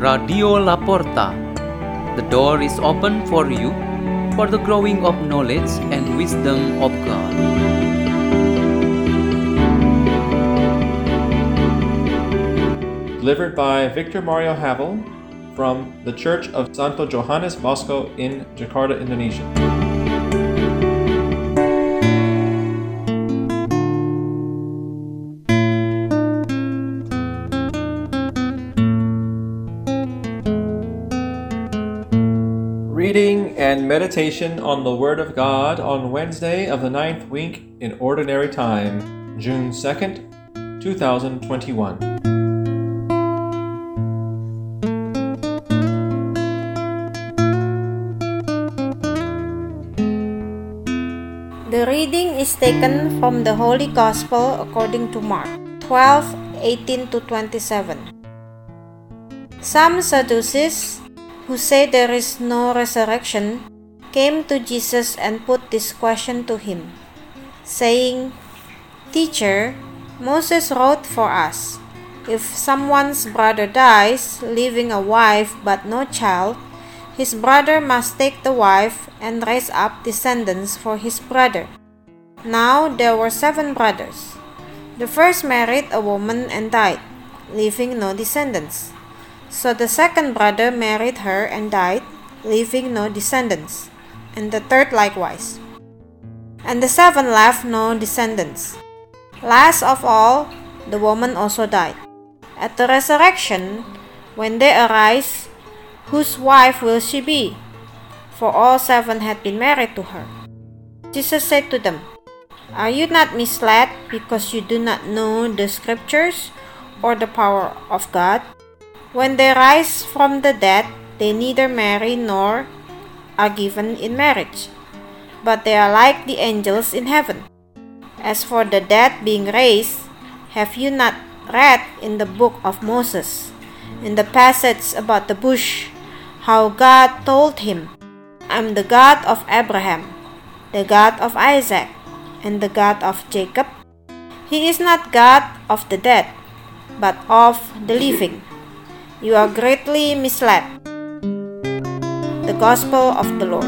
Radio La Porta. The door is open for you for the growing of knowledge and wisdom of God. Delivered by Victor Mario Havel from the Church of Santo Yohanes Bosco in Jakarta, Indonesia. Meditation on the Word of God on Wednesday of the ninth week in Ordinary Time, June 2nd, 2021. The reading is taken from the Holy Gospel according to Mark 12 18 to 27. Some Sadducees, who say there is no resurrection, came to Jesus and put this question to him, saying, Teacher, Moses wrote for us, if someone's brother dies, leaving a wife but no child, his brother must take the wife and raise up descendants for his brother. Now there were seven brothers. The first married a woman and died, leaving no descendants. So the second brother married her and died, leaving no descendants, and the third likewise. And the seven left no descendants. Last of all, the woman also died. At the resurrection, when they arise, whose wife will she be? For all seven had been married to her. Jesus said to them, Are you not misled because you do not know the scriptures or the power of God? When they rise from the dead, they neither marry nor are given in marriage, but they are like the angels in heaven. As for the dead being raised, have you not read in the book of Moses, in the passage about the bush, how God told him, I'm the God of Abraham, the God of Isaac, and the God of Jacob? He is not God of the dead, but of the living. You are greatly misled. The Gospel of the Lord.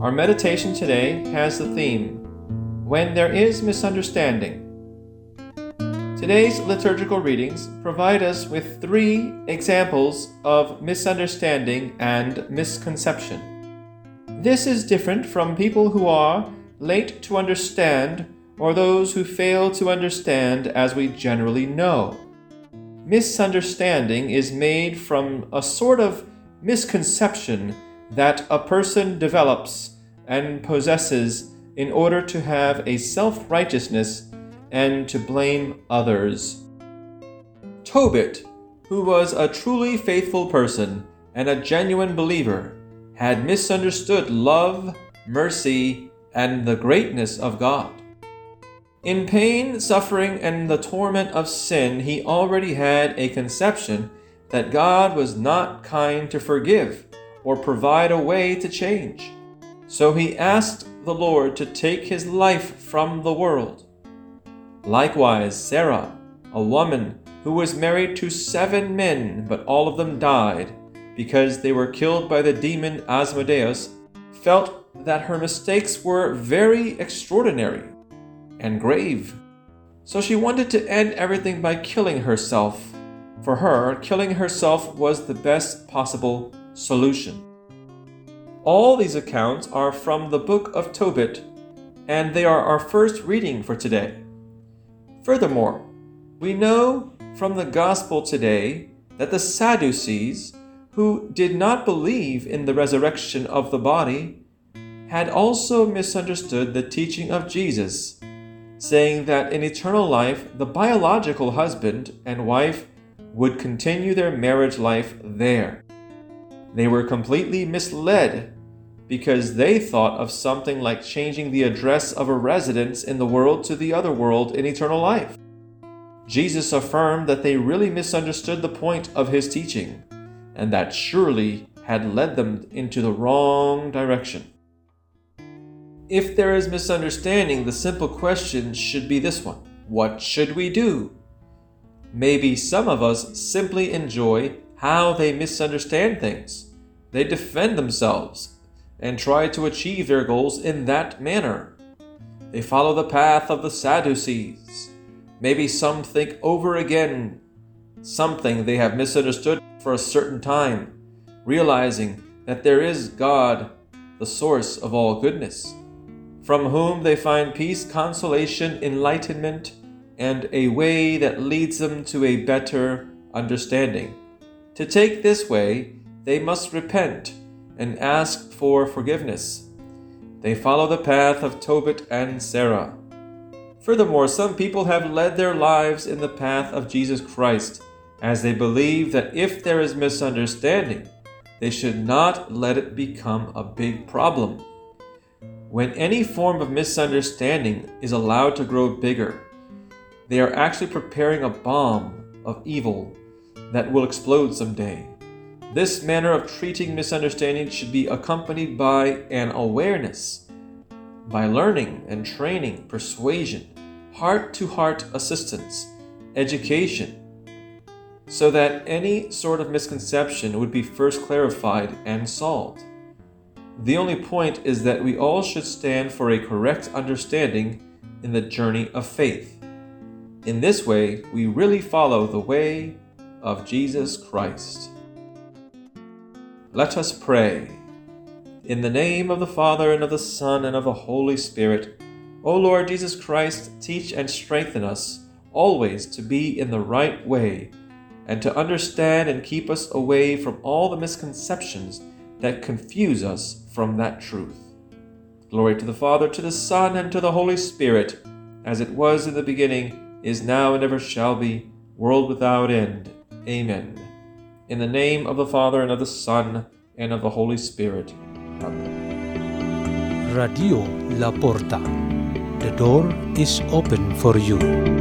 Our meditation today has the theme When There Is Misunderstanding. Today's liturgical readings provide us with three examples of misunderstanding and misconception. This is different from people who are late to understand or those who fail to understand as we generally know. Misunderstanding is made from a sort of misconception that a person develops and possesses in order to have a self righteousness and to blame others. Tobit, who was a truly faithful person and a genuine believer, had misunderstood love, mercy, and the greatness of God. In pain, suffering, and the torment of sin, he already had a conception that God was not kind to forgive or provide a way to change. So he asked the Lord to take his life from the world. Likewise, Sarah, a woman who was married to seven men, but all of them died because they were killed by the demon Asmodeus, felt that her mistakes were very extraordinary and grave. So she wanted to end everything by killing herself. For her, killing herself was the best possible solution. All these accounts are from the book of Tobit, and they are our first reading for today. Furthermore, we know from the gospel today that the Sadducees, who did not believe in the resurrection of the body, had also misunderstood the teaching of Jesus, saying that in eternal life the biological husband and wife would continue their marriage life there. They were completely misled because they thought of something like changing the address of a residence in the world to the other world in eternal life. Jesus affirmed that they really misunderstood the point of his teaching, and that surely had led them into the wrong direction. If there is misunderstanding, the simple question should be this one What should we do? Maybe some of us simply enjoy how they misunderstand things. They defend themselves and try to achieve their goals in that manner. They follow the path of the Sadducees. Maybe some think over again something they have misunderstood for a certain time, realizing that there is God, the source of all goodness from whom they find peace, consolation, enlightenment, and a way that leads them to a better understanding. To take this way, they must repent and ask for forgiveness. They follow the path of Tobit and Sarah. Furthermore, some people have led their lives in the path of Jesus Christ, as they believe that if there is misunderstanding, they should not let it become a big problem. When any form of misunderstanding is allowed to grow bigger, they are actually preparing a bomb of evil that will explode someday. This manner of treating misunderstanding should be accompanied by an awareness, by learning and training, persuasion, heart to heart assistance, education, so that any sort of misconception would be first clarified and solved. The only point is that we all should stand for a correct understanding in the journey of faith. In this way, we really follow the way of Jesus Christ. Let us pray. In the name of the Father, and of the Son, and of the Holy Spirit, O Lord Jesus Christ, teach and strengthen us always to be in the right way, and to understand and keep us away from all the misconceptions that confuse us from that truth. Glory to the Father, to the Son, and to the Holy Spirit, as it was in the beginning, is now, and ever shall be, world without end. Amen. In the name of the Father, and of the Son, and of the Holy Spirit. Amen. Radio La Porta. The door is open for you.